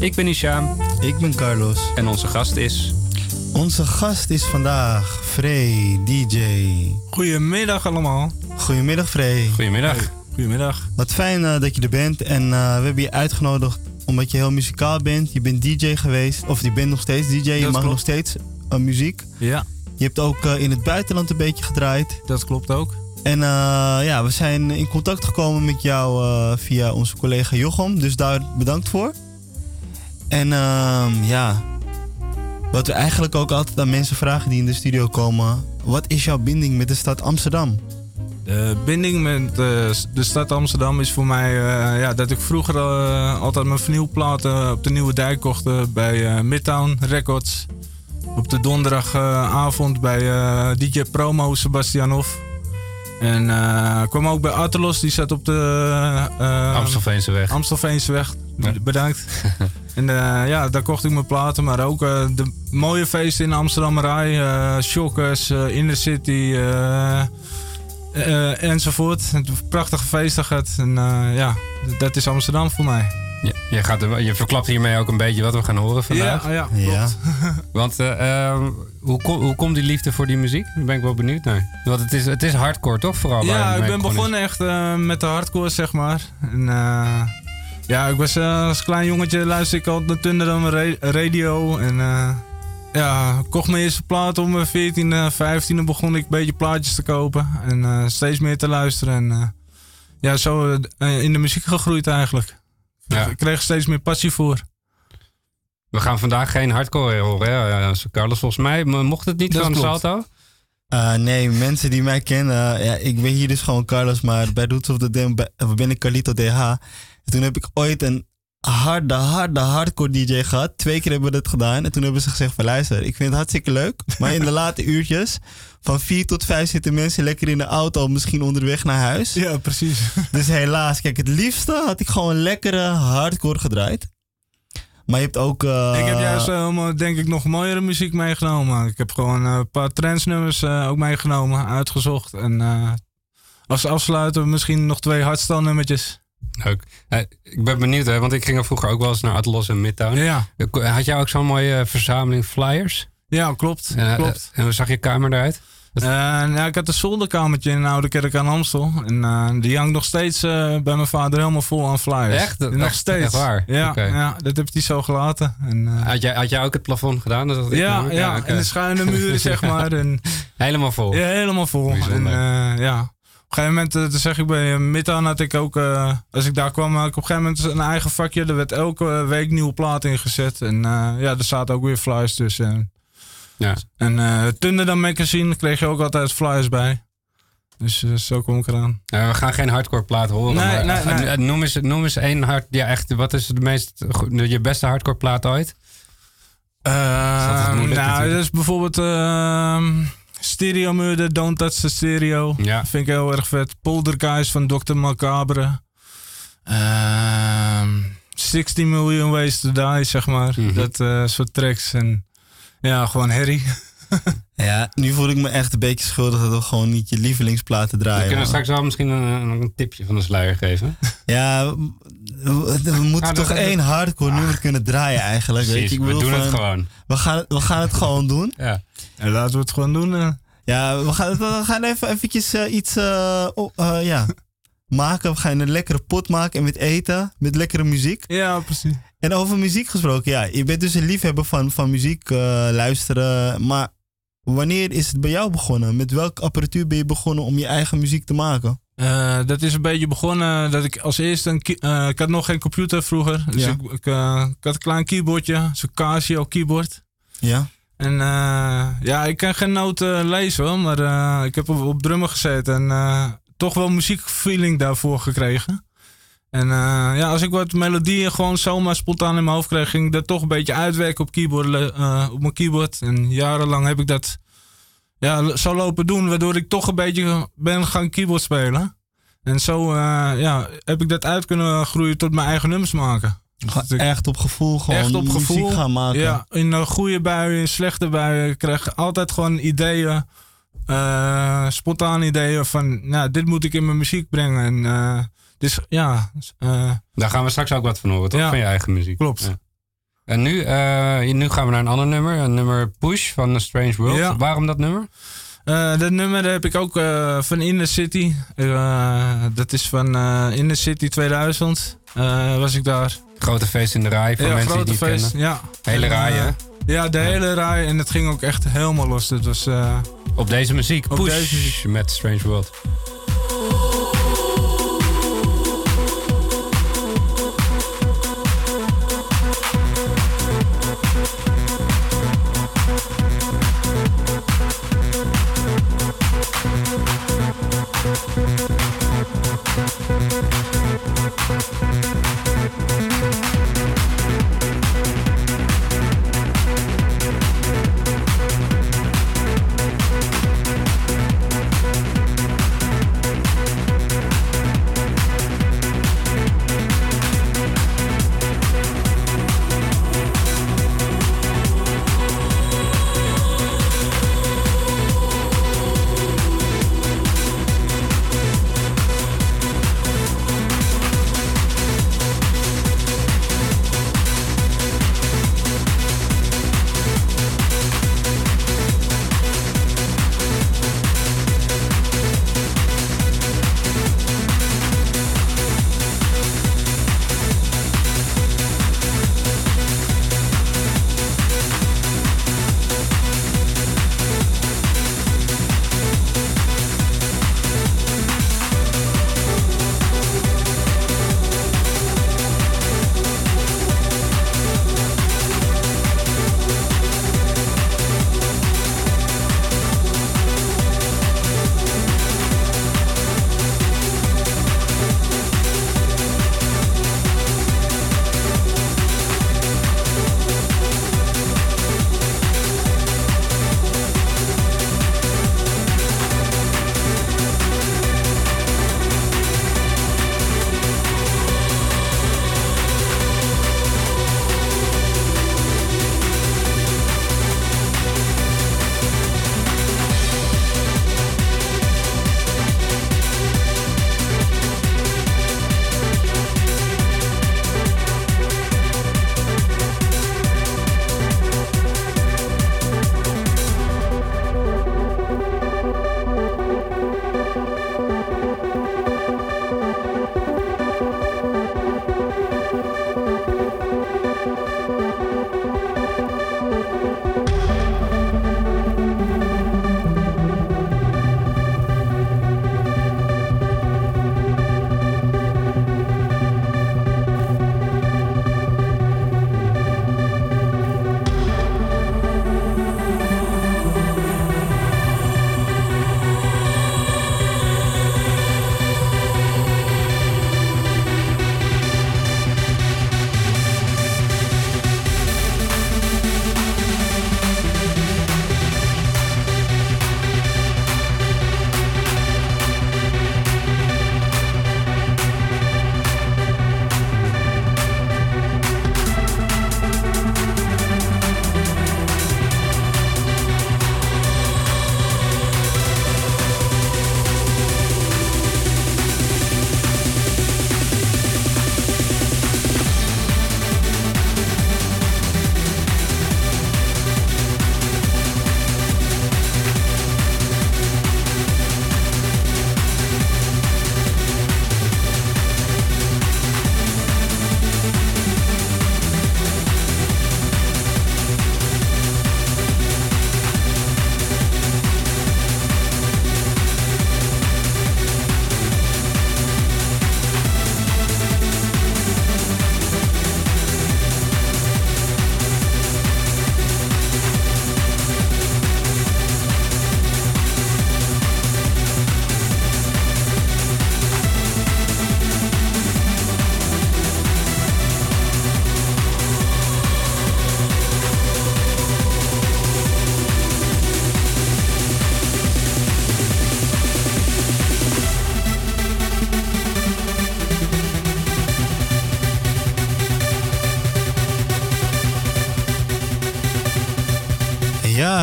Ik ben Isham Ik ben Carlos. en onze gast is... Onze gast is vandaag Frey, DJ. Goedemiddag allemaal. Goedemiddag Frey. Goedemiddag. Goedemiddag. Wat fijn eh, dat je er bent. En eh, we hebben je uitgenodigd omdat je heel muzikaal bent. Je bent DJ geweest. Of je bent nog steeds DJ. Je mag klopt. nog steeds eh, muziek. Ja, Je hebt ook in het buitenland een beetje gedraaid. dat klopt ook. En eh, ja, we zijn in contact gekomen met jou eh, via onze collega Jochem. Dus daar bedankt voor. En ehm, ja, wat we eigenlijk ook altijd aan mensen vragen die in de studio komen. Wat is jouw binding met de stad Amsterdam? De binding met eh, de stad Amsterdam is voor mij eh, ja, dat ik vroeger eh, altijd mijn vinylplaten op de Nieuwe Dijk kocht bij eh, Midtown Records. Op de donderdagavond bij eh, DJ Promo Sebastianov. En eh, ik kwam ook bij Atelos, die zat op de eh, Amstelveense Bedankt. en eh, ja, daar kocht ik mijn platen. Maar ook eh, de mooie feesten in Amsterdam Rai. eh Shockers, eh Inner City eh, eh, enzovoort. Het prachtige feesten gehad. En eh, ja, dat is Amsterdam voor mij. Je, je, gaat er, je verklapt hiermee ook een beetje wat we gaan horen vandaag. Ja, ja, Ja. Want eh, ehm, hoe, kom- hoe komt die liefde voor die muziek? Daar ben ik wel benieuwd naar. Want het is, het is hardcore toch vooral? Ja, ik ben begonnen echt eh, met de hardcore, zeg maar. En, eh, ja, ik was eh, als klein jongetje luisterde ik altijd naar Thunderdome ra- Radio. En eh, ja, ik kocht mijn eerste plaat om mijn 14, 15 begon ik een beetje plaatjes te kopen. En eh, steeds meer te luisteren. En eh, ja, zo in de muziek gegroeid eigenlijk. Ja. Ik kreeg er steeds meer passie voor. We gaan vandaag geen hardcore horen, hè? Carlos, volgens mij mo- mocht het niet Dat van klopt. Salto. Eh, nee, mensen die mij kennen. ja, ik ben hier dus gewoon Carlos, maar bij Roots of the Dam ben ik Carlito DH. En toen heb ik ooit een harde, harde, hardcore DJ gehad. Twee keer hebben we dat gedaan. En toen hebben ze gezegd van luister, ik vind het hartstikke leuk. Maar in de late uurtjes, van vier tot vijf zitten mensen lekker in de auto, misschien onderweg naar huis. Ja, precies. Dus helaas, kijk, het liefste had ik gewoon lekkere hardcore gedraaid. Maar je hebt ook... eh, ik heb juist eh, denk ik nog mooiere muziek meegenomen. Ik heb gewoon eh, een paar trendsnummers eh, ook meegenomen, uitgezocht. En eh, als afsluiter misschien nog twee hardstyle nummertjes. Leuk. Eh, ik ben benieuwd, hè, want ik ging er vroeger ook wel eens naar Atlas en Midtown. Ja, Eh, Had jij ook zo'n mooie eh, verzameling flyers? ja klopt. Klopt. en hoe zag je kamer eruit? Nou, ik had een zolderkamertje in een oude kerk aan Amstel. En die hangt nog steeds bij mijn vader helemaal vol aan flyers. Echt? Dat- Nog echt- steeds. echt waar? Ja, ja, dat heb hij zo gelaten. En, Had jij, had jij ook het plafond gedaan? Dat ja, ja, oké. en de schuine muren, zeg maar. En, Helemaal vol. Ja, helemaal vol. En, ja. Op een gegeven moment, eh, toen zeg ik bij Midtown had ik ook, eh, als ik daar kwam, had ik op een gegeven moment een eigen vakje. Er werd elke week nieuwe plaat ingezet. En eh, ja, er zaten ook weer flyers tussen. Ja. En eh Thunderdome Magazine kreeg je ook altijd flyers bij. Dus eh, zo kom ik eraan. Eh, we gaan geen hardcore plaat horen. Nee, maar, nee, eh, nee. eh, Noem, eens, noem eens één hard. Ja, echt. Wat is de meest, je beste hardcore plaat ooit? Eh, moeilijk nou, dat is bijvoorbeeld ehm, Stereo Murder, Don't Touch the Stereo. Ja. Vind ik heel erg vet. Poltergeist van Dr. Macabre. Ehm 16 Million Ways to Die, zeg maar. Mhm. Dat eh, soort tracks. En ja, gewoon herrie. Ja, nu voel ik me echt een beetje schuldig dat we gewoon niet je lievelingsplaten We draaien. kunnen man. straks wel misschien een, een tipje van de sluier geven. Ja, we, we- we moeten Ah, toch één hardcore nummer kunnen draaien eigenlijk. weet Precies, je? Ik we doen het gewoon. We gaan, we gaan het gewoon doen. Ja. En laten we het gewoon doen. Ja, we gaan, we gaan even eventjes eh, iets eh, eh, ja, maken. We gaan een lekkere pot maken en met eten, met lekkere muziek. Ja, precies. En over muziek gesproken, ja, je bent dus een liefhebber van, van muziek luisteren. Maar wanneer is het bij jou begonnen? Met welke apparatuur ben je begonnen om je eigen muziek te maken? Dat is een beetje begonnen dat ik als eerste een... ik had nog geen computer vroeger. Dus Ja. ik, ik, ik had een klein keyboardje. Zo'n Casio keyboard. Ja? En eh, ja, ik kan geen noten lezen maar eh, ik heb op, drummen gezeten en eh, toch wel muziekfeeling daarvoor gekregen. En ja, als ik wat melodieën gewoon zomaar spontaan in mijn hoofd kreeg, ging ik dat toch een beetje uitwerken op, keyboard, op mijn keyboard. En jarenlang heb ik dat ja, zo lopen doen, waardoor ik toch een beetje ben gaan keyboard spelen. En zo ja, heb ik dat uit kunnen groeien tot mijn eigen nummers maken. Dus Echt op gevoel gewoon Echt op gevoel. muziek gaan maken. Ja, in een goede buien, in slechte buien. Ik krijg altijd gewoon ideeën. eh spontane ideeën van, nou, dit moet ik in mijn muziek brengen. En eh, dus ja, eh, Daar gaan we straks ook wat van horen, toch? Ja. Van je eigen muziek. Klopt. Ja. En nu, eh, nu gaan we naar een ander nummer. Een nummer Push van The Strange World. Ja. Waarom dat nummer? eh, dat nummer heb ik ook eh, van In The City. Eh, dat is van eh In The City 2000. eh, was ik daar. Grote feest in de rij voor ja, mensen die het niet feest. kennen. Ja. Hele En, rij, eh, hè? Ja, de hele rij. En het ging ook echt helemaal los. Het was... eh, Op deze muziek. Op Push deze muziek. met Strange World.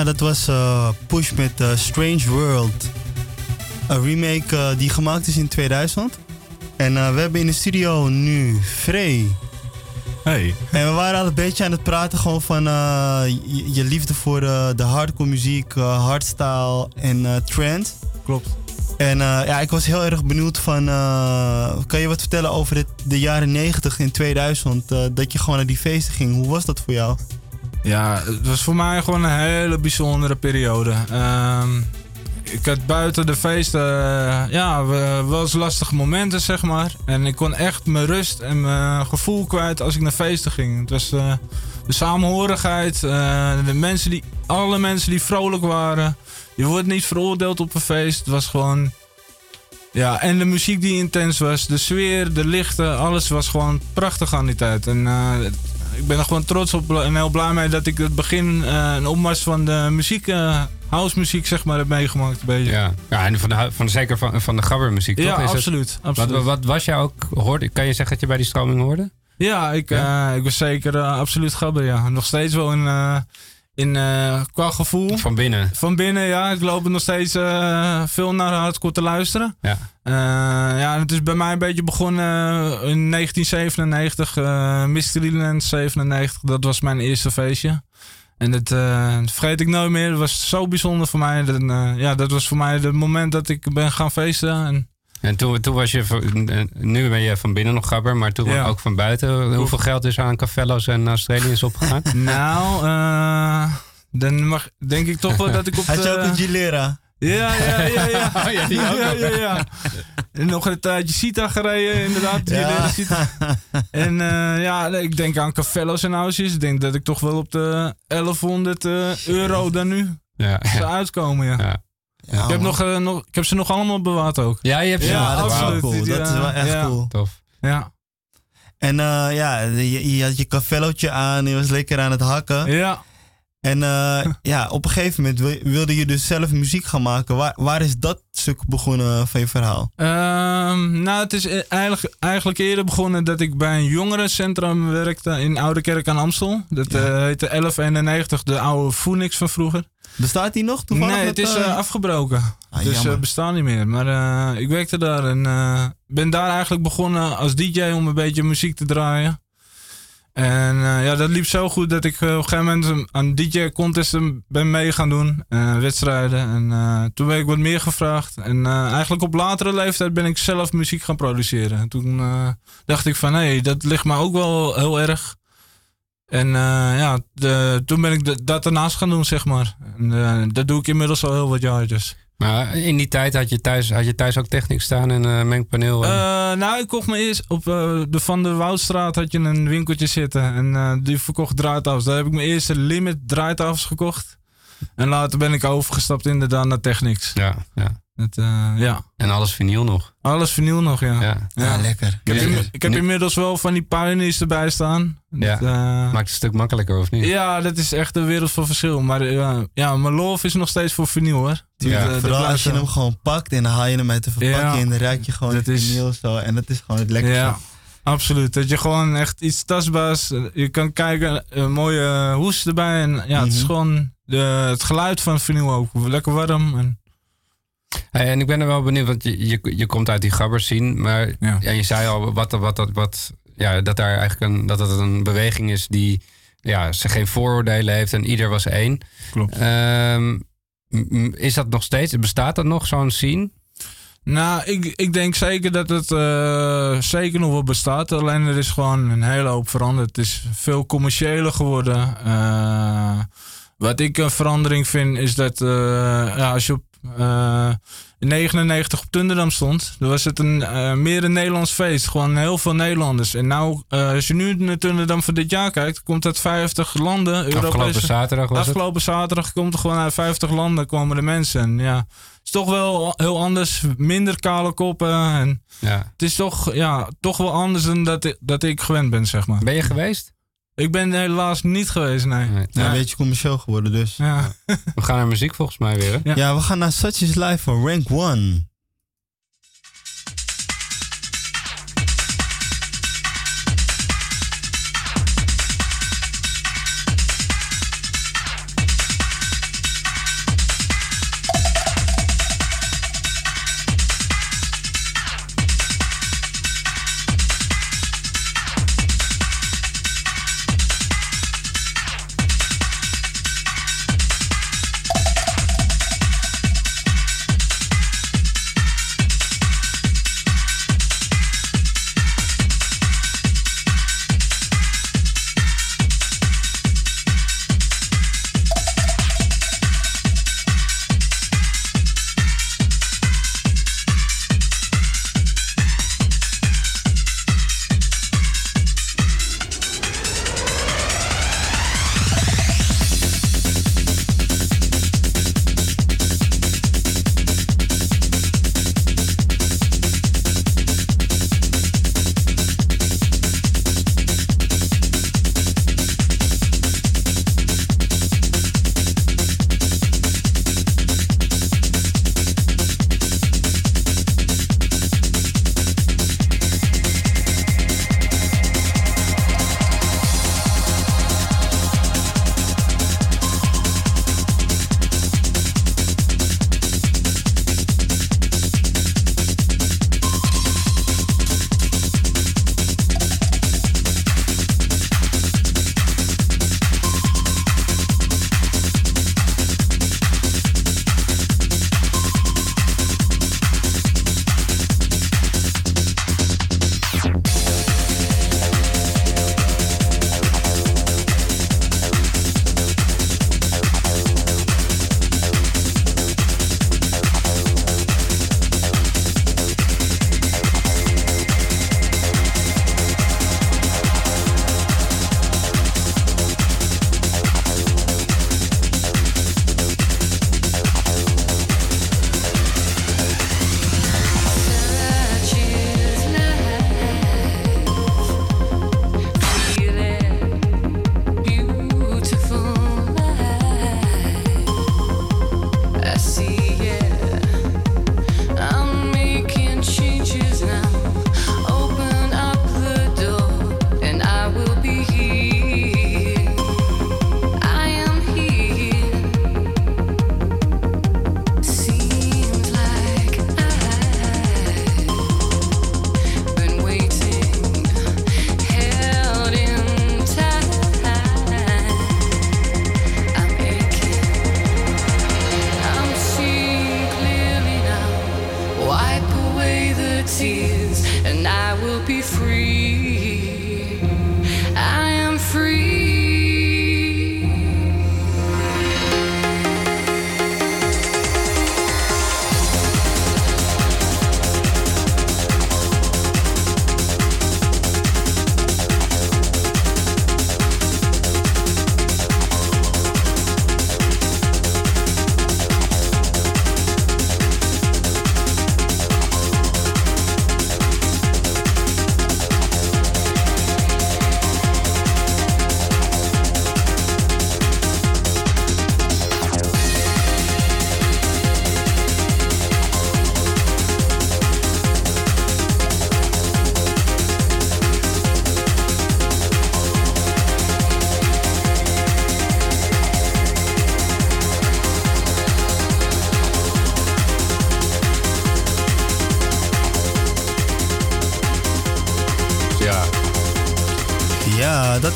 Ja, dat was eh, Push met eh, Strange World. Een remake eh, die gemaakt is in 2000. En we hebben in de studio nu Frey. Hey. En we waren al een beetje aan het praten gewoon van je, je liefde voor de hardcore muziek, hardstyle en trance. Klopt. En ja, ik was heel erg benieuwd van, kan je wat vertellen over het, de jaren 90 in 2000, eh, dat je gewoon naar die feesten ging. Hoe was dat voor jou? Ja, het was voor mij gewoon een hele bijzondere periode. Ehm, ik had buiten de feesten eh, ja, we- wel eens lastige momenten, zeg maar. En ik kon echt mijn rust en mijn gevoel kwijt als ik naar feesten ging. Het was eh, de samenhorigheid, eh, de mensen die, alle mensen die vrolijk waren. Je wordt niet veroordeeld op een feest. Het was gewoon... Ja, en de muziek die intens was, de sfeer, de lichten, alles was gewoon prachtig aan die tijd. En ik ben er gewoon trots op en heel blij mee dat ik het begin, eh, een opmars van de muziek, eh house muziek zeg maar, heb meegemaakt. Een beetje. Ja, ja en van de, van, zeker van, van de gabbermuziek, toch? Ja, Is het- absoluut. absoluut. Wat, wat was jij ook hoorde? Kan je zeggen dat je bij die stroming hoorde? Ja, ik, eh, ik was zeker absoluut gabber, ja. Nog steeds wel eh, in eh, qua gevoel. Van binnen. Van binnen, ja. Ik loop nog steeds eh, veel naar hardcore te luisteren. Ja. Eh, ja, het is bij mij een beetje begonnen in 1997. eh Mysteryland 97, dat was mijn eerste feestje. En dat vergeet ik nooit meer. Dat was zo bijzonder voor mij. Dat, ja, dat was voor mij het moment dat ik ben gaan feesten. En, En toen, toen was je, van- eh, nu ben je van binnen nog gabber, maar toen Ja. ook van buiten. Hoeveel geld is er aan Cafello's en Australiërs opgegaan? nou, eh, dan mag, denk ik toch wel dat ik op Had je ook de... een Gilera? Ja, ja, ja, ja. Oh, ja, die ook ja, ja, ja. En nog een tijdje Sita gereden, inderdaad. Ja. En eh, ja, ik denk aan Cafello's en houses. Ik denk dat ik toch wel op de 1100 eh, euro dan nu Ja, zou ja. uitkomen, ja. Ja. Ik, heb nog, eh, nog, ik heb ze nog allemaal bewaard ook. ja, je hebt ze. Ja, Ja, dat is wel absoluut. cool. Die, Dat is wel eh, echt ja. cool. Tof. Ja, En eh, ja, je, je had je cafellootje aan, je was lekker aan het hakken. ja. En eh, ja, op een gegeven moment wil- wilde je dus zelf muziek gaan maken. Waar, waar is dat stuk begonnen van je verhaal? Ehm, nou, het is e- eigenlijk, eigenlijk eerder begonnen dat ik bij een jongerencentrum werkte in Oude Kerk aan Amstel. Dat Ja. eh, heette 1191, de oude Phoenix van vroeger. Bestaat die nog toevallig? nee, het is eh, eh, afgebroken. ah, dus uh, bestaan niet meer. Maar eh, ik werkte daar en eh, ben daar eigenlijk begonnen als DJ om een beetje muziek te draaien. En eh, ja, dat liep zo goed dat ik eh, op een gegeven moment aan DJ-contesten ben mee gaan doen. eh, wedstrijden. En toen ben ik wat meer gevraagd. En eigenlijk op latere leeftijd ben ik zelf muziek gaan produceren. En toen dacht ik van, hé, hey, dat ligt me ook wel heel erg. En ja, de, toen ben ik dat daarnaast gaan doen, zeg maar. En dat doe ik inmiddels al heel wat jaartjes. Maar in die tijd had je thuis, had je thuis ook techniek staan en een mengpaneel. En, Eh, nou, ik kocht me eerst op eh, de Van der Woudstraat had je een winkeltje zitten. En eh, die verkocht draaitafels. Daar heb ik mijn eerste limit draaitafels gekocht. En later ben ik overgestapt inderdaad naar Technics. ja, ja. Het, eh, ja, En alles vinyl nog. alles vinyl nog, ja. Ja. Ja, lekker. Ik heb, ik inmiddels wel van die Pioneers erbij staan. Ja. Dat, eh, Maakt het een stuk makkelijker, of niet? ja, dat is echt een wereld van verschil. Maar eh, ja, mijn love is nog steeds voor vinyl hoor. Ja. Vooral als je hem gewoon pakt en dan haal je hem uit de verpakking Ja. en dan ruik je gewoon Dat het is- vinyl zo. En dat is gewoon het lekkerste. Absoluut. Dat je gewoon echt iets tastbaars. Je kan kijken, een mooie hoes erbij. En ja, het is Mhm. gewoon de, het geluid van vinyl ook. Lekker warm. En, Hey, en ik ben er wel benieuwd, want je, je, je komt uit die gabbers zien, maar Ja. ja. je zei al wat, wat, wat, wat, ja, dat daar eigenlijk een, dat het een beweging is die ja, ze geen vooroordelen heeft en ieder was één. Klopt. Ehm, is dat nog steeds, bestaat dat nog zo'n scene? Nou, ik, ik denk zeker dat het eh, zeker nog wel bestaat. Alleen er is gewoon een hele hoop veranderd. Het is veel commerciëler geworden. Eh, wat ik een verandering vind is dat eh, ja, als je 99 op Tunderdam stond, dan was het een, eh, meer een Nederlands feest. Gewoon heel veel Nederlanders. En nou, eh, als je nu naar Tunderdam van dit jaar kijkt, komt uit 50 landen. Afgelopen Europese- zaterdag was het? Afgelopen zaterdag komt er gewoon uit 50 landen komen de mensen. En ja, het is toch wel heel anders. Minder kale koppen. En Ja. het is toch, ja, toch wel anders dan dat ik, dat ik gewend ben, zeg maar. Ben je geweest? Ik ben helaas niet geweest, nee. nee. Ja. Een beetje commercieel geworden dus. Ja. We gaan naar muziek volgens mij weer. Ja, we gaan naar Such Is Life van Rank 1.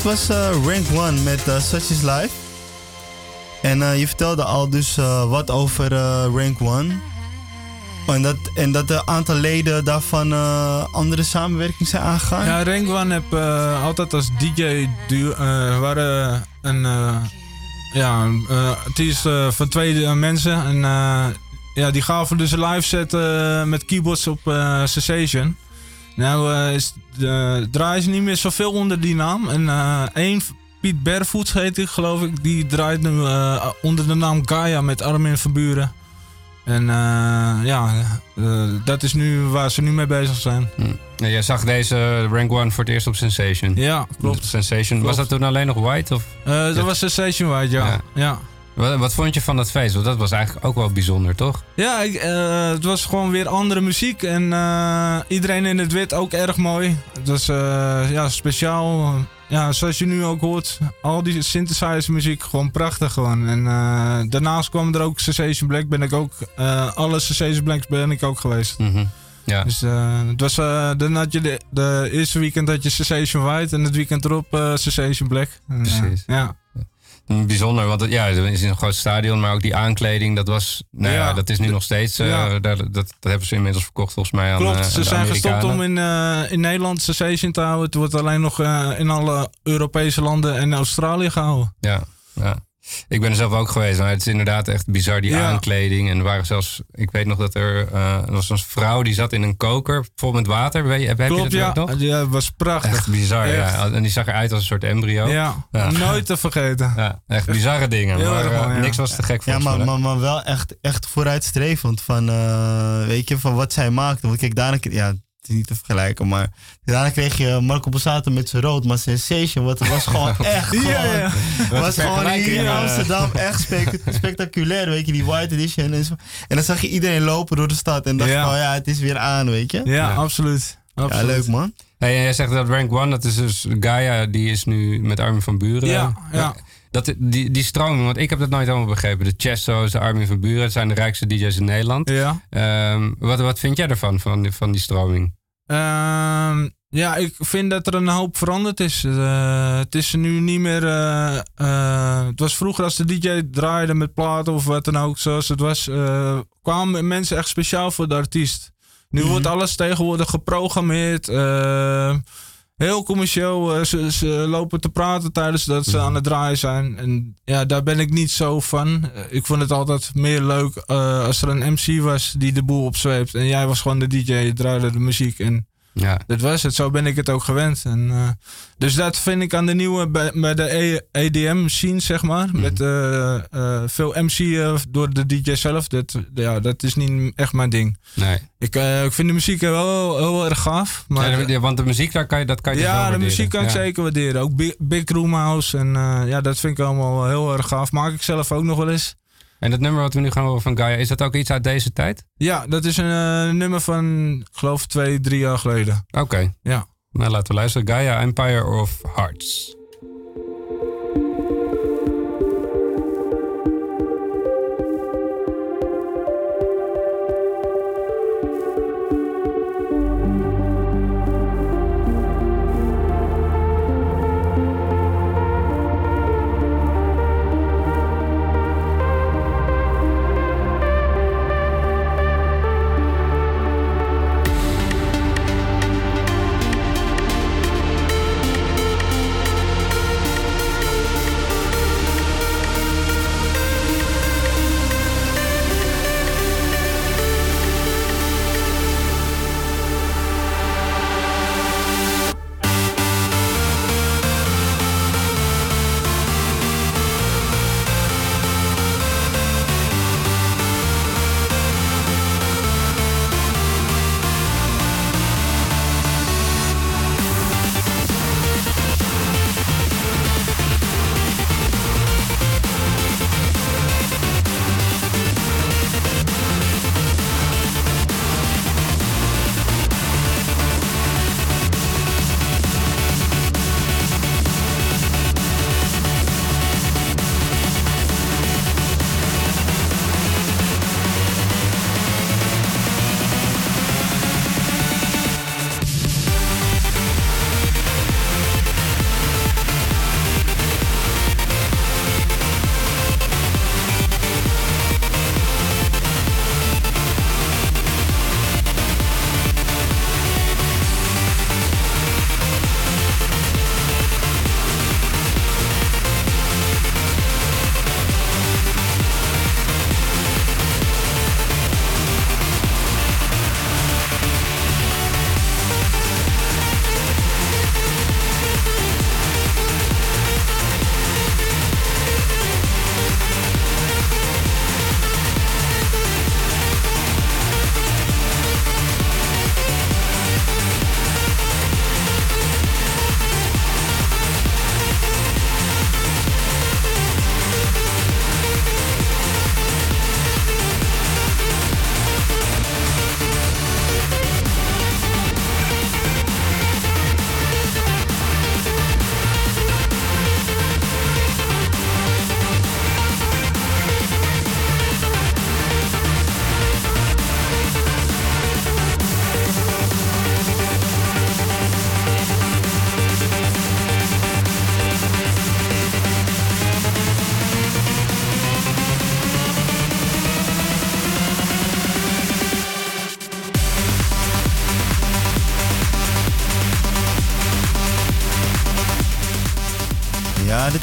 Was eh, Rank 1 met eh, Such is Life. En eh, je vertelde al dus wat over Rank 1. En dat, en dat een aantal leden daarvan andere samenwerking zijn aangegaan. Ja, Rank One heb altijd als DJ eh waren een uh, ja, artiest eh, van twee mensen en ja, die gaven dus een live set met keyboards op Sensation. Nou eh, is de draaien ze niet meer zoveel onder die naam en eh één Piet Barefoots heet hij geloof ik, die draait nu eh, onder de naam Gaia met Armin van Buren. En eh, ja, eh, dat is nu waar ze nu mee bezig zijn. Hm. Ja, jij zag deze Rank 1 voor het eerst op Sensation. Ja, klopt. Sensation. Was dat toen alleen nog white? Of? Eh, dat was Sensation White, ja. Ja. Ja, Wat, wat vond je van dat feest? Want dat was eigenlijk ook wel bijzonder, toch? ja ik, eh, het was gewoon weer andere muziek. En eh, iedereen in het wit ook erg mooi. Het was eh, ja, speciaal. Ja, zoals je nu ook hoort, al die synthesizer muziek, gewoon prachtig gewoon. En daarnaast kwam er ook Sensation Black, ben ik ook, alle Sensation Blacks ben ik ook geweest. Mhm. Ja. Dus het was, dan had je de, de eerste weekend had je Sensation White en het weekend erop Sensation Black. En, Precies. ja. Bijzonder, want het, ja, het is een groot stadion, maar ook die aankleding, dat was, nou ja, Ja. dat is nu nog steeds, eh, Ja. dat, dat hebben ze inmiddels verkocht volgens mij aan, Klopt, eh, ze zijn gestopt om in, eh, in Nederland Sensation te houden. Het wordt alleen nog in alle Europese landen en Australië gehouden. Ja, ja. Ik ben er zelf ook geweest, maar het is inderdaad echt bizar, die Ja. aankleding. En er waren zelfs, ik weet nog dat er, eh, er was een vrouw die zat in een koker vol met water. Weet je, heb, heb Klopt, je dat ja. nog? Ja, het was prachtig. Echt bizar, Echt. ja. En die zag eruit als een soort embryo. Ja, Ja. nooit te vergeten. Ja, echt bizarre dingen. Heel maar eh, niks was te gek voor Ja, maar, maar, maar wel echt, echt vooruitstrevend van, eh, weet je, van wat zij maakte. Want kijk, daarna, ja, is niet te vergelijken, maar daarna kreeg je Marco Borsato met zijn rood, maar Sensation, wat was gewoon echt gewoon, Ja, ja. was gewoon hier in. Amsterdam echt spec- spectaculair, weet je, die white edition en zo. En dan zag je iedereen lopen door de stad en dacht Ja. van, ja, het is weer aan, weet je. Ja, Ja. absoluut. Ja, absoluut. leuk man. Hey, jij zegt dat Rank One, dat is dus Gaia, die is nu met Armin van Buren. Ja, ja. Dat, die, die stroming, want ik heb dat nooit helemaal begrepen. De Chesto's, de Armin van Buren, het zijn de rijkste DJ's in Nederland. Ja. Ehm, wat, wat vind jij ervan, van, van die stroming? Ehm, ja, ik vind dat er een hoop veranderd is. Eh, het is nu niet meer. eh, eh, het was vroeger als de DJ draaide met platen of wat dan ook, zoals het was, kwamen mensen echt speciaal voor de artiest. Nu wordt alles tegenwoordig geprogrammeerd. Heel commercieel. eh, ze, ze lopen te praten tijdens dat ze aan het draaien zijn. En ja, daar ben ik niet zo van. Eh, ik vond het altijd meer leuk eh, als er een MC was die de boel opzweept. En jij was gewoon de DJ, je draaide de muziek. En Ja, dat was het, zo ben ik het ook gewend. En, eh, dus dat vind ik aan de nieuwe, bij, bij de E- EDM scene, zeg maar. Met eh, eh, veel MC door de DJ zelf. Dat, ja, dat is niet echt mijn ding. nee. Ik, ik vind de muziek wel heel erg gaaf. Maar, Ja, want de muziek, daar kan je, dat kan je ja, de muziek kan ik Ja. zeker waarderen. Ook Big, Big Room House. En ja, dat vind ik allemaal heel erg gaaf. Maak ik zelf ook nog wel eens. En dat nummer wat we nu gaan horen van Gaia, is dat ook iets uit deze tijd? Ja, dat is een eh, nummer van, ik geloof, twee, drie jaar geleden. Oké. Ja. Nou, laten we luisteren. Gaia, Empire of Hearts.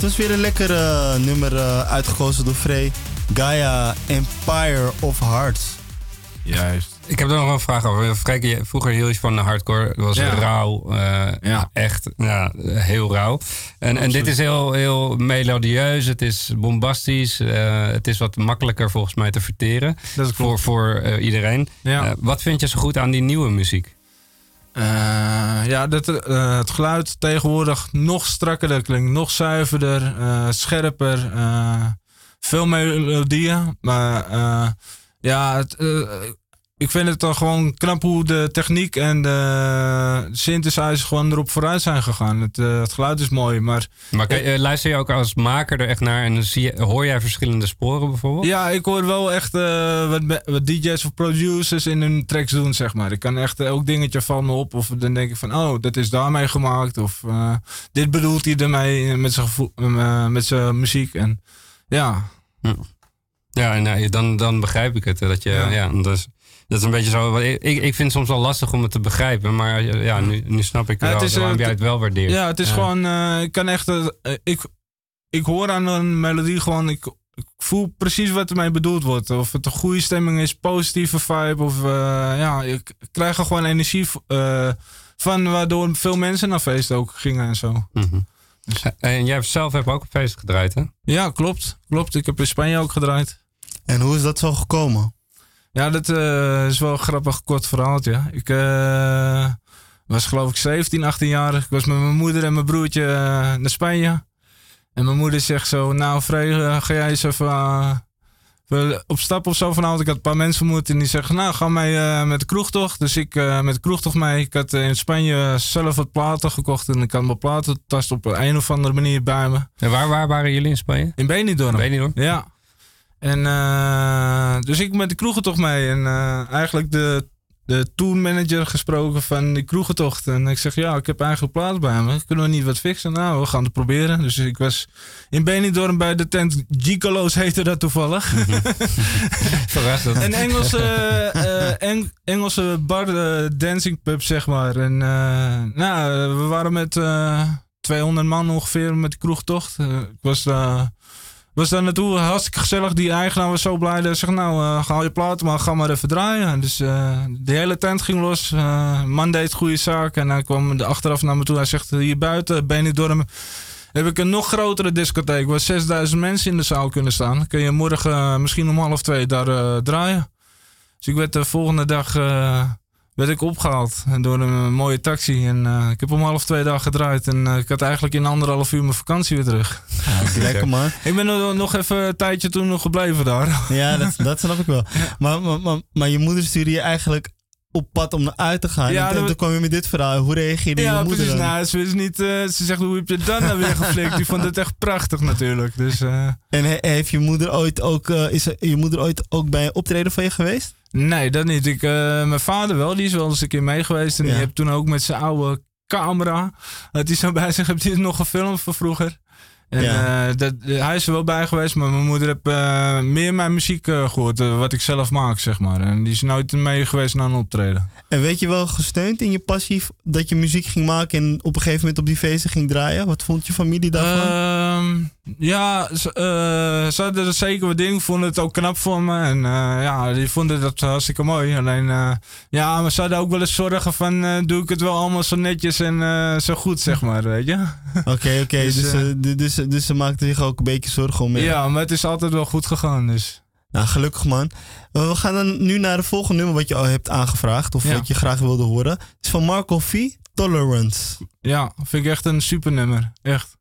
Was weer een lekker eh, nummer eh, uitgekozen door Frey. Gaia Empire of Hearts. Juist. Ik heb er nog een vraag over. Vroeger hield je van de hardcore. Het was Ja. rauw. eh, Ja. Echt ja, heel rauw. En, en dit is heel, heel melodieus. Het is bombastisch. eh, het is wat makkelijker volgens mij te verteren. Dat is Voor, voor eh, iedereen. Ja. Eh, wat vind je zo goed aan die nieuwe muziek? Eh, ja, dat, eh, het geluid tegenwoordig nog strakker klinkt, nog zuiverder, eh, scherper, veel melodieën. Maar ja, het, ik vind het dan gewoon knap hoe de techniek en de synthesizers gewoon erop vooruit zijn gegaan. Het, eh, het geluid is mooi, maar Maar je- eh, luister je ook als maker er echt naar en zie je, hoor jij verschillende sporen bijvoorbeeld? ja, ik hoor wel echt eh, wat, wat DJ's of producers in hun tracks doen, zeg maar. Ik kan echt elk dingetje van me op of dan denk ik van, oh, dat is daarmee gemaakt. Of dit bedoelt hij ermee met zijn gevoel- met zijn muziek. En ja, Ja, en dan, dan begrijp ik het. Dat, je, ja. Ja. dat, is, dat is een beetje zo. Ik, ik vind het soms wel lastig om het te begrijpen. Maar eh, ja, nu, nu snap ik Ja, wel het is, waarom eh, jij het wel waardeert. ja het is gewoon, eh, ik kan echt, ik, ik hoor aan een melodie gewoon, ik, ik voel precies wat ermee bedoeld wordt. Of het een goede stemming is, positieve vibe. Of ja, ik krijg er gewoon energie eh, van, waardoor veel mensen naar feesten ook gingen en zo. Mhm. En jij zelf hebt ook een feest gedraaid, hè? Ja, klopt. Klopt. Ik heb in Spanje ook gedraaid. En hoe is dat zo gekomen? Ja, dat eh, is wel een grappig kort verhaaltje. Ik eh, was geloof ik 17, 18 jaar. Ik was met mijn moeder en mijn broertje eh, naar Spanje. En mijn moeder zegt zo, nou Frey, eh, ga jij eens even op stap of zo vanavond. Ik had een paar mensen vermoed en die zeggen, nou ga mee eh, met de kroegtocht. Dus ik met de kroegtocht mee. Ik had in Spanje zelf wat platen gekocht en ik had mijn platentast op een of andere manier bij me. En waar, waar waren jullie in Spanje? In Benidorm. Hoor. Ja. En eh, dus ik met de kroegentocht mee. En eh, eigenlijk de, de tourmanager gesproken van die kroegentocht. En ik zeg, ja, ik heb eigenlijk plaats bij me. Kunnen we niet wat fixen? Nou, we gaan het proberen. Dus ik was in Benidorm bij de tent Gicolo's heette dat toevallig. Verrassend. Een Engelse, eh, Eng- Engelse bar dancing pub, zeg maar. En eh, nou, we waren met eh 200 man ongeveer met de kroegtocht. Eh, ik was daar, was daar naartoe, hartstikke gezellig. Die eigenaar was zo blij. Hij zegt, nou, eh ga je platen, maar ga maar even draaien. Dus eh, de hele tent ging los. Eh man deed goede zaak. En hij kwam de achteraf naar me toe. Hij zegt, hier buiten, Benidorm heb ik een nog grotere discotheek waar 6000 mensen in de zaal kunnen staan. Kun je morgen misschien om half twee daar draaien. Dus ik werd de volgende dag werd ik opgehaald door een mooie taxi. En eh, ik heb om half twee dagen gedraaid. En eh, ik had eigenlijk in anderhalf uur mijn vakantie weer terug. Lekker man. Ik ben nog even een tijdje toen nog gebleven daar. Ja, dat, dat snap ik wel. Maar, maar, maar, maar je moeder stuurde je eigenlijk op pad om naar uit te gaan. Ja, en toen, kwam je met dit verhaal. Hoe reageerde je Ja, moeder precies. dan? Nou, ze, is niet, eh, ze zegt, hoe heb je het dan nou weer geflikt? Die vond het echt prachtig natuurlijk. Dus, eh, En he- heeft je moeder ooit ook, eh, is er- je moeder ooit ook bij een optreden van je geweest? Nee, dat niet. Ik, eh, mijn vader wel, die is wel eens een keer mee geweest. En Ja. die heeft toen ook met zijn oude camera, had hij zo bij zich, heeft hij nog gefilmd van vroeger. En Ja. eh, dat, hij is er wel bij geweest, maar mijn moeder heeft eh, meer mijn muziek eh, gehoord, eh, wat ik zelf maak, zeg maar. En die is nooit mee geweest naar een optreden. En weet je wel gesteund in je passie dat je muziek ging maken en op een gegeven moment op die feesten ging draaien? Wat vond je familie daarvan? Ehm, ja, ze, eh, ze hadden er zeker wat in. Vonden het ook knap voor me. En eh, ja, die vonden dat hartstikke mooi. Alleen, eh, ja, maar ze hadden ook wel eens zorgen van... eh, doe ik het wel allemaal zo netjes en eh, zo goed, zeg maar, weet je? Oké, oké. dus, dus, eh, eh, dus, dus ze maakte zich ook een beetje zorgen om je. Ja, maar het is altijd wel goed gegaan, dus... Nou, gelukkig man. Uh, We gaan dan nu naar het volgende nummer wat je al hebt aangevraagd. Of Ja. wat je graag wilde horen. Het is van Marco V. Tolerance. Ja, vind ik echt een super nummer. Echt.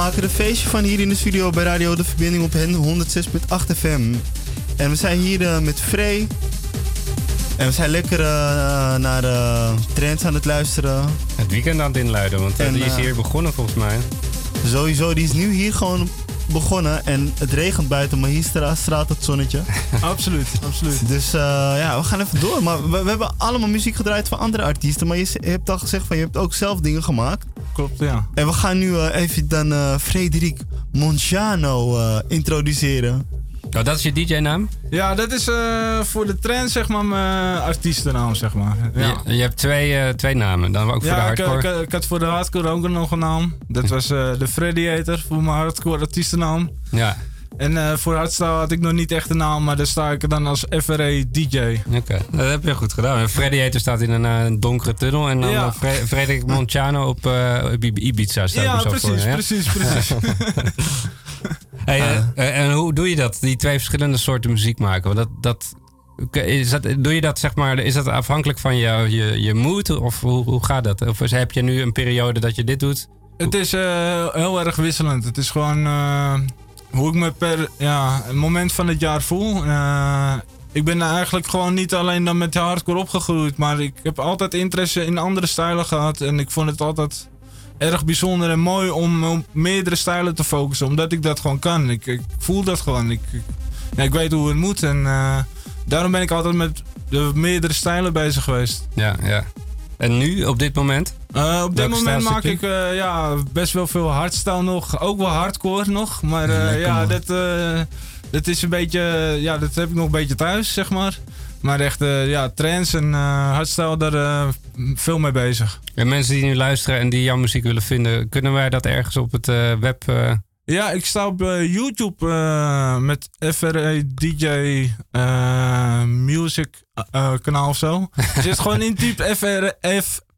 We maken er een feestje van hier in de studio bij Radio De Verbinding op hen 106.8 FM. En we zijn hier eh, met Frey. En we zijn lekker eh, naar uh, trends aan het luisteren. Het weekend aan het inluiden, want En, die is eh, hier begonnen volgens mij. Sowieso, die is nu hier gewoon begonnen. En het regent buiten, maar hier stra- straalt het zonnetje. Absoluut, absoluut. Dus eh, ja, we gaan even door. Maar we, we hebben allemaal muziek gedraaid van andere artiesten. Maar je hebt al gezegd van je hebt ook zelf dingen gemaakt. Klopt, ja. En we gaan nu eh, even dan eh Frederik Monciano eh, introduceren. Oh, dat is je DJ-naam? Ja, dat is eh, voor de trend zeg maar mijn artiestennaam, zeg maar. Ja. Je, je hebt twee, eh, twee namen, dan ook voor de Ja, ik, hardcore. ik, ik had voor de hardcore ook nog een naam. Dat was eh, de Freddiator voor mijn hardcore artiestennaam. Ja, En eh, voor hardstyle had ik nog niet echt een naam, maar daar sta ik dan als FRE DJ. oké. Dat heb je goed gedaan. En Freddy Hater staat in een, eh, een donkere tunnel. En dan Ja. eh, Fre- Frederik Monciano op, eh, op Ibiza staat Ja, er zo precies, voor. ja? precies, precies. Hey, en hoe doe je dat? Die twee verschillende soorten muziek maken? Want dat, dat, is dat, doe je dat zeg maar, is dat afhankelijk van je, je, je mood? Of hoe, hoe gaat dat? Of heb je nu een periode dat je dit doet? Het is eh, heel erg wisselend. Het is gewoon eh, hoe ik me per ja, moment van het jaar voel. Eh, ik ben eigenlijk gewoon niet alleen dan met hardcore opgegroeid, maar ik heb altijd interesse in andere stijlen gehad. En ik vond het altijd erg bijzonder en mooi om op meerdere stijlen te focussen, omdat ik dat gewoon kan. Ik, ik voel dat gewoon. Ik, ik, ja, ik weet hoe het moet en eh, daarom ben ik altijd met de meerdere stijlen bezig geweest. Ja, ja. En nu, op dit moment? Eh, op dit Welke moment maak ik eh, ja, best wel veel hardstyle nog. Ook wel hardcore nog. Maar eh, ja, dat, dat is een beetje. Ja, dat heb ik nog een beetje thuis, zeg maar. Maar echt, ja, trance en hardstyle, daar veel mee bezig. En mensen die nu luisteren en die jouw muziek willen vinden, kunnen wij dat ergens op het web... Ja, ik sta op YouTube eh, met FRE DJ eh, Music kanaal of zo. Als je het gewoon intypt,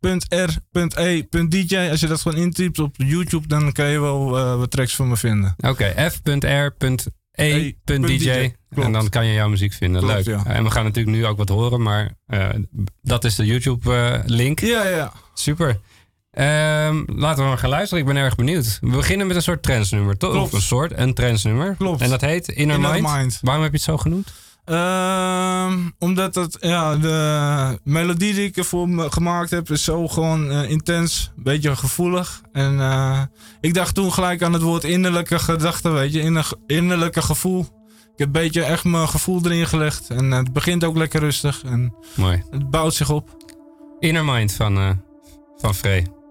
frf.r.e.dj. Als je dat gewoon intypt op YouTube, dan kan je wel eh, wat tracks van me vinden. Oké, f.r.e.dj. Klopt. En dan kan je jouw muziek vinden. Klopt, Leuk. ja. En we gaan natuurlijk nu ook wat horen, maar eh, dat is de YouTube-link. Ja, ja. Super. Ehm, laten we maar gaan luisteren. Ik ben erg benieuwd. We beginnen met een soort trendsnummer, toch? Klopt. Of een soort, een trendsnummer. Klopt. En dat heet Inner, Inner Mind. Mind. Waarom heb je het zo genoemd? Ehm, omdat het, ja, de melodie die ik ervoor gemaakt heb, is zo gewoon eh, intens, een beetje gevoelig. En eh, ik dacht toen gelijk aan het woord innerlijke gedachte, weet je, inner, innerlijke gevoel. Ik heb een beetje echt mijn gevoel erin gelegd. En het begint ook lekker rustig en Mooi. het bouwt zich op. Inner Mind van, eh van Frey.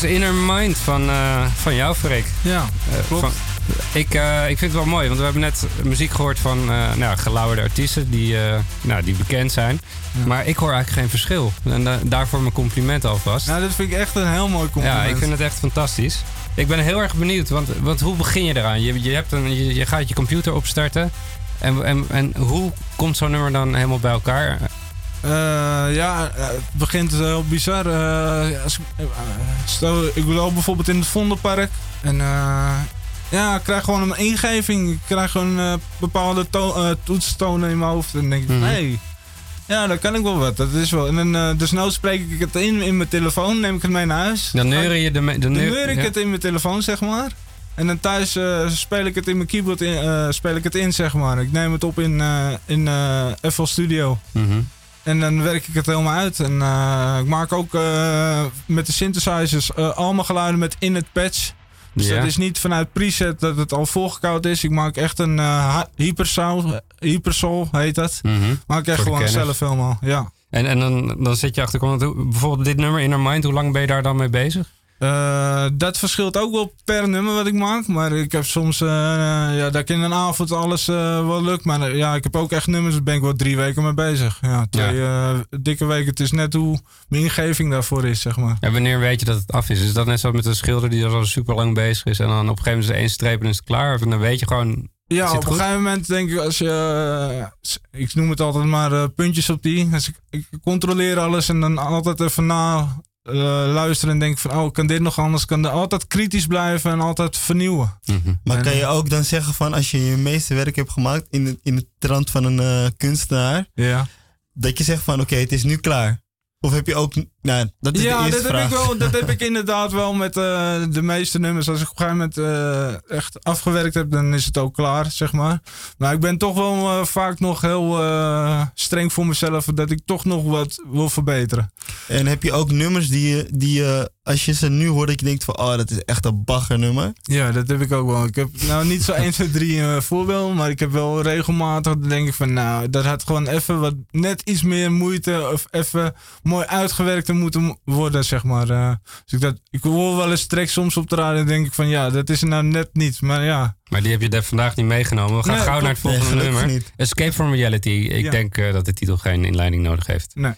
Was Inner Mind van, eh, van jou, Freek. Ja, Eh, klopt. van- ik, eh, ik vind het wel mooi, want we hebben net muziek gehoord van eh nou, gelauwerde artiesten die, nou, die bekend zijn. Maar ik hoor eigenlijk geen verschil. En da- daarvoor mijn compliment alvast. Nou, dat vind ik echt een heel mooi compliment. Ja, ik vind het echt fantastisch. Ik ben heel erg benieuwd, want, want hoe begin je eraan? Je, je, hebt een, je, je gaat je computer opstarten. En, en, en hoe komt zo'n nummer dan helemaal bij elkaar? Eh, ja, eh, het begint heel bizar. Eh, als ik, stel, ik loop bijvoorbeeld in het Vondelpark. En eh, ja, ik krijg gewoon een ingeving. Ik krijg gewoon eh, bepaalde to- toetstonen in mijn hoofd. En dan denk ik, Mhm. hey, ja, dat kan ik wel wat. Dat is wel. En dan, dus nou spreek ik het in in mijn telefoon. Neem ik het mee naar huis. Dan neuren je de... Dan neur- neur ik ja. het in mijn telefoon, zeg maar. En dan thuis speel ik het in mijn keyboard in, eh, speel ik het in, zeg maar. Ik neem het op in, eh in FL Studio. Mhm. En dan werk ik het helemaal uit. En eh, ik maak ook eh, met de synthesizers eh, allemaal geluiden met in het patch. Dus Ja. dat is niet vanuit preset dat het al volgekoud is. Ik maak echt een hypersoul, hypersoul heet dat. Mhm. Maak ik echt gewoon zelf helemaal, ja. En, en dan, dan zit je achter... Bijvoorbeeld dit nummer, Inner Mind, hoe lang ben je daar dan mee bezig? Eh, dat verschilt ook wel per nummer wat ik maak. Maar ik heb soms, eh, ja, dat ik in een avond alles eh, wel lukt. Maar ja, ik heb ook echt nummers, daar ben ik wel drie weken mee bezig. Ja, twee dikke weken. Het is net hoe mijn ingeving daarvoor is, zeg maar. En wanneer weet je dat het af is? Is dat net zo met een schilder die al super lang bezig is... en dan op een gegeven moment is er één streep en is het klaar? Of dan weet je gewoon... Ja, op een goed? gegeven moment denk ik, als je, ik noem het altijd maar puntjes op die. Dus ik, ik controleer alles en dan altijd even na luisteren en denk van, oh, kan dit nog anders? Kan er altijd kritisch blijven en altijd vernieuwen. Maar En, kan je eh, ook dan zeggen van als je je meeste werk hebt gemaakt in de, in de trant van een eh, kunstenaar, Ja. dat je zegt van oké, het is nu klaar. Of heb je ook, nou, dat is de Ja, eerste dat vraag. heb, ik wel, dat heb ik inderdaad wel met eh, de meeste nummers. Als ik op een gegeven moment eh, echt afgewerkt heb, dan is het ook klaar, zeg maar. Maar ik ben toch wel eh, vaak nog heel streng voor mezelf dat ik toch nog wat wil verbeteren. En heb je ook nummers die je, die je, als je ze nu hoort, dat je denkt van oh, dat is echt een baggernummer. Ja, dat heb ik ook wel. Ik heb nou niet zo 1, 2, 3 eh, voorbeeld, maar ik heb wel regelmatig, dan denk ik van nou, dat had gewoon even wat, net iets meer moeite of even mooi uitgewerkt moeten mo- worden, zeg maar. eh. dus ik, dat, ik hoor wel eens tracks soms op de radio en denk ik van ja, dat is er nou net niet, maar ja. Maar die heb je vandaag niet meegenomen. We gaan Nee, gauw naar het volgende Nee, nummer. niet. Escape from Reality. Ik Ja. denk eh, dat de titel geen inleiding nodig heeft. Nee.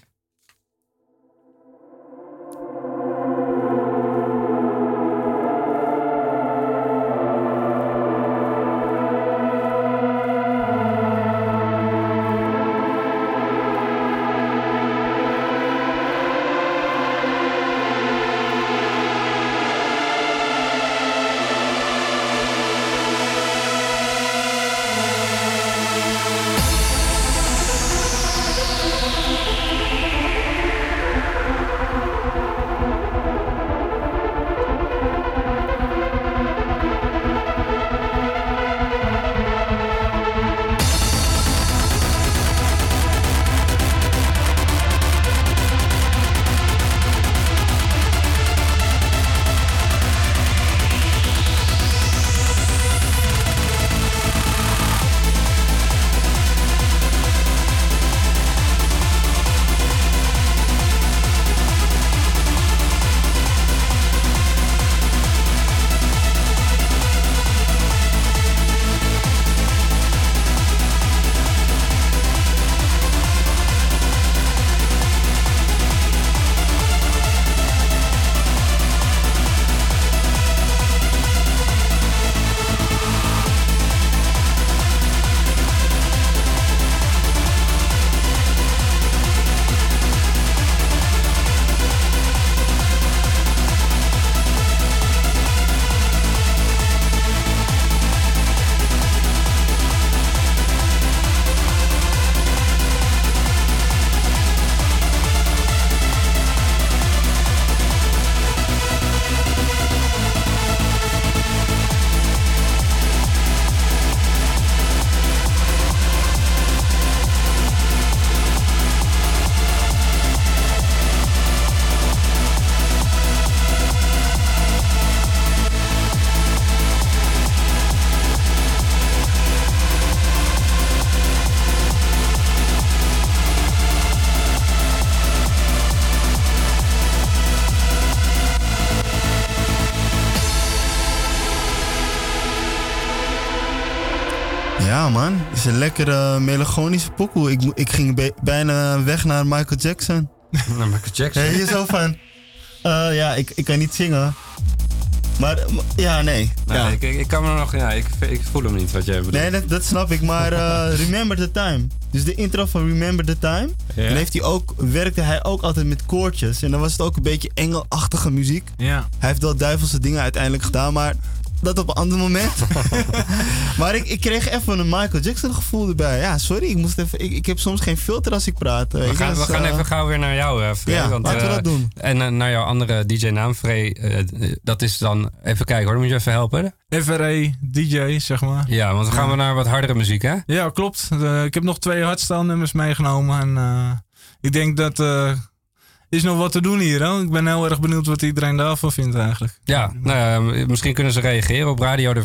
Een lekkere melancholische pokoe. Ik, ik ging bijna weg naar Michael Jackson. Nou, Michael Jackson. Zo van... eh, ja, ik, ik kan niet zingen. Maar m- ja, nee. Ja. ik, ik, kan me nog, ja, ik, ik voel hem niet wat jij bedoelt. Nee, dat, dat snap ik. Maar eh, Remember the Time. Dus de intro van Remember the Time. Ja. Dan heeft hij ook, werkte hij ook altijd met koortjes. En dan was het ook een beetje engelachtige muziek. Ja. Hij heeft wel duivelse dingen uiteindelijk gedaan, maar dat op een ander moment. maar ik, ik kreeg even een Michael Jackson gevoel erbij. Ja, sorry, ik, moest even, ik, ik heb soms geen filter als ik praat. We gaan, we gaan even gauw weer naar jou, eh Frey. Ja, want, laten we eh, dat doen. En eh, naar jouw andere DJ-naam, Frey. eh, eh, dat is dan... Even kijken hoor, moet je even helpen? FRE, DJ, zeg maar. Ja, want dan gaan we naar wat hardere muziek, hè? Ja, klopt. Eh, ik heb nog twee hardstyle nummers meegenomen. En eh, ik denk dat eh is nog wat te doen hier. Hè? Ik ben heel erg benieuwd wat iedereen daarvan vindt eigenlijk. Ja, nou misschien kunnen ze reageren op radio de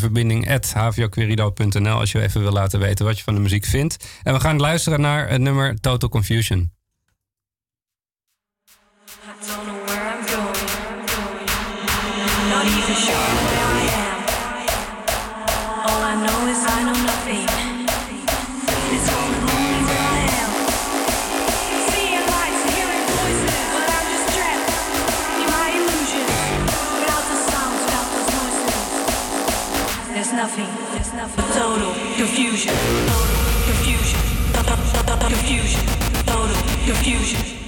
als je even wil laten weten wat je van de muziek vindt. En we gaan luisteren naar het nummer Total Confusion. Total confusion. Total confusion. Total confusion. Confusion.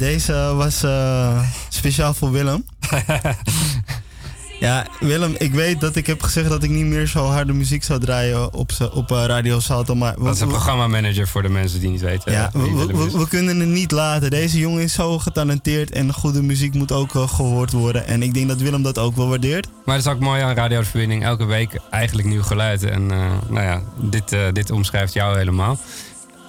Deze was eh, speciaal voor Willem. ja, Willem, ik weet dat ik heb gezegd dat ik niet meer zo harde muziek zou draaien op, op eh, Radio Salto. Maar we- Dat is een programmamanager voor de mensen die niet weten. Ja, wie we, kunnen het niet laten. Deze jongen is zo getalenteerd en goede muziek moet ook eh, gehoord worden. En ik denk dat Willem dat ook wel waardeert. Maar het is ook mooi aan Radio de Verbinding. Elke week eigenlijk nieuw geluid. En eh, nou ja, dit, eh, dit omschrijft jou helemaal.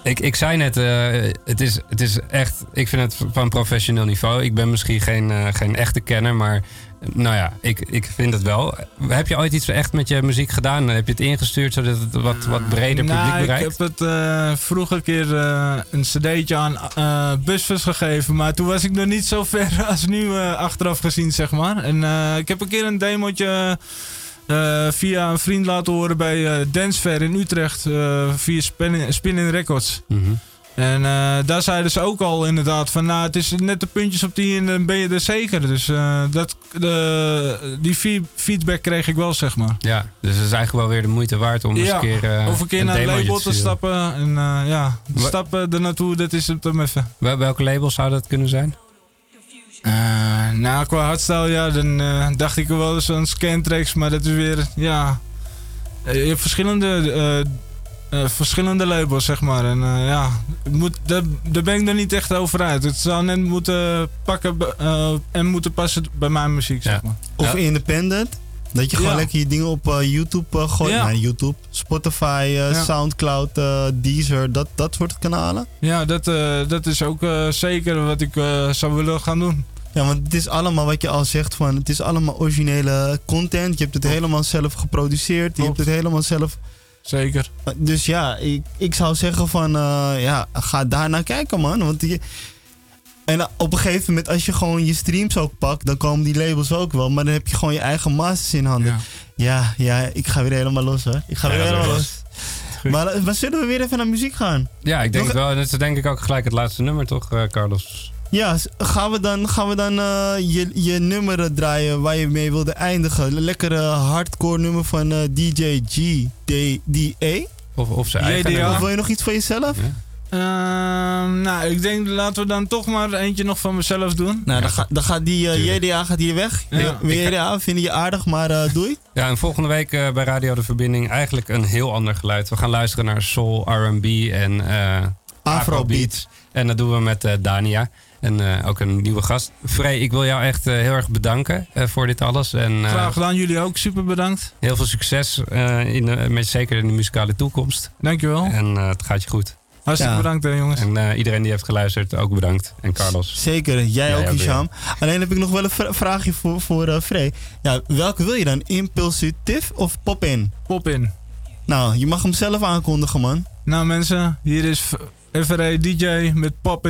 Ik, ik zei net, eh, het, is, het is echt... Ik vind het van professioneel niveau. Ik ben misschien geen, eh, geen echte kenner, maar... Nou ja, ik, ik vind het wel. Heb je ooit iets echt met je muziek gedaan? Heb je het ingestuurd zodat het wat, wat breder publiek Nou, bereikt? Ik heb het eh, vroeger een keer een cd'tje aan eh Busfus gegeven. Maar toen was ik nog niet zo ver als nu achteraf gezien, zeg maar. En ik heb een keer een demootje eh, via een vriend laten horen bij eh Dance Fair in Utrecht. eh, via Spinning, Spinning Records. Mhm. En eh, daar zeiden ze ook al inderdaad van, nou, het is net de puntjes op die en dan ben je er zeker. Dus eh, dat, de, die fe- feedback kreeg ik wel, zeg maar. Ja, dus het is eigenlijk wel weer de moeite waard om eens een keer, eh, of een keer naar een label te stappen. En eh, ja, stappen er naartoe, dat is het hem even. Wel- Welke label zou dat kunnen zijn? Eh, nou, qua hardstyle, ja, dan eh, dacht ik wel eens aan Scantrax, maar dat is weer, ja... eh, Je hebt verschillende... eh, eh, verschillende labels, zeg maar. En eh, ja, ik moet, daar, daar ben ik er niet echt over uit. Het zou net moeten pakken eh, en moeten passen bij mijn muziek, zeg maar. Of Ja. independent. Dat je gewoon Ja. lekker je dingen op eh, YouTube eh, gooit. Ja. Nee, YouTube, Spotify, eh, Ja. Soundcloud, Deezer, dat, dat soort kanalen. Ja, dat, dat is ook zeker wat ik zou willen gaan doen. Ja, want het is allemaal wat je al zegt van, het is allemaal originele content. Je hebt het helemaal zelf geproduceerd. Je hebt het helemaal zelf. Zeker. Dus ja, ik, ik zou zeggen van, ja, ga daar naar kijken man. Want je, en op een gegeven moment, als je gewoon je streams ook pakt, dan komen die labels ook wel. Maar dan heb je gewoon je eigen masters in handen. Ja. Ja, ja, ik ga weer helemaal los hoor. Ik ga Ja, weer helemaal los. Maar, maar zullen we weer even naar muziek gaan? Ja, ik denk Nog- het wel. En dat is denk ik ook gelijk het laatste nummer, toch, eh, Carlos? Ja, gaan we dan, gaan we dan eh, je, je nummer draaien waar je mee wilde eindigen? Een lekkere hardcore nummer van eh, DJ G, D, DA? Of, of zijn eigen JDA. nummer. Of wil je nog iets van jezelf? Ja. Ehm, nou, ik denk laten we dan toch maar eentje nog van mezelf doen. Nou, dan, ga- dan gaat die eh. JDA gaat hier weg. Ja. JDA, vinden je aardig, maar eh, doei. Ja, en volgende week eh, bij Radio De Verbinding eigenlijk een heel ander geluid. We gaan luisteren naar soul, R&B en eh, Afrobeat. En dat doen we met eh, Dania. En eh, ook een nieuwe gast. Frey, ik wil jou echt heel erg bedanken eh, voor dit alles. En eh, Graag gedaan, jullie ook. Super bedankt. heel veel succes, eh, in de, met, zeker in de muzikale toekomst. Dankjewel. En eh, het gaat je goed. Hartstikke Ja. bedankt hè, jongens. En eh, iedereen die heeft geluisterd, ook bedankt. En Carlos. Zeker, jij Ja, ook, ja, Hisham. Alleen heb ik nog wel een vra- vraagje voor, voor eh Frey. Ja, welke wil je dan? Impulsief of pop-in? Pop in. Nou, je mag hem zelf aankondigen, man. Nou mensen, hier is FRA DJ met Pop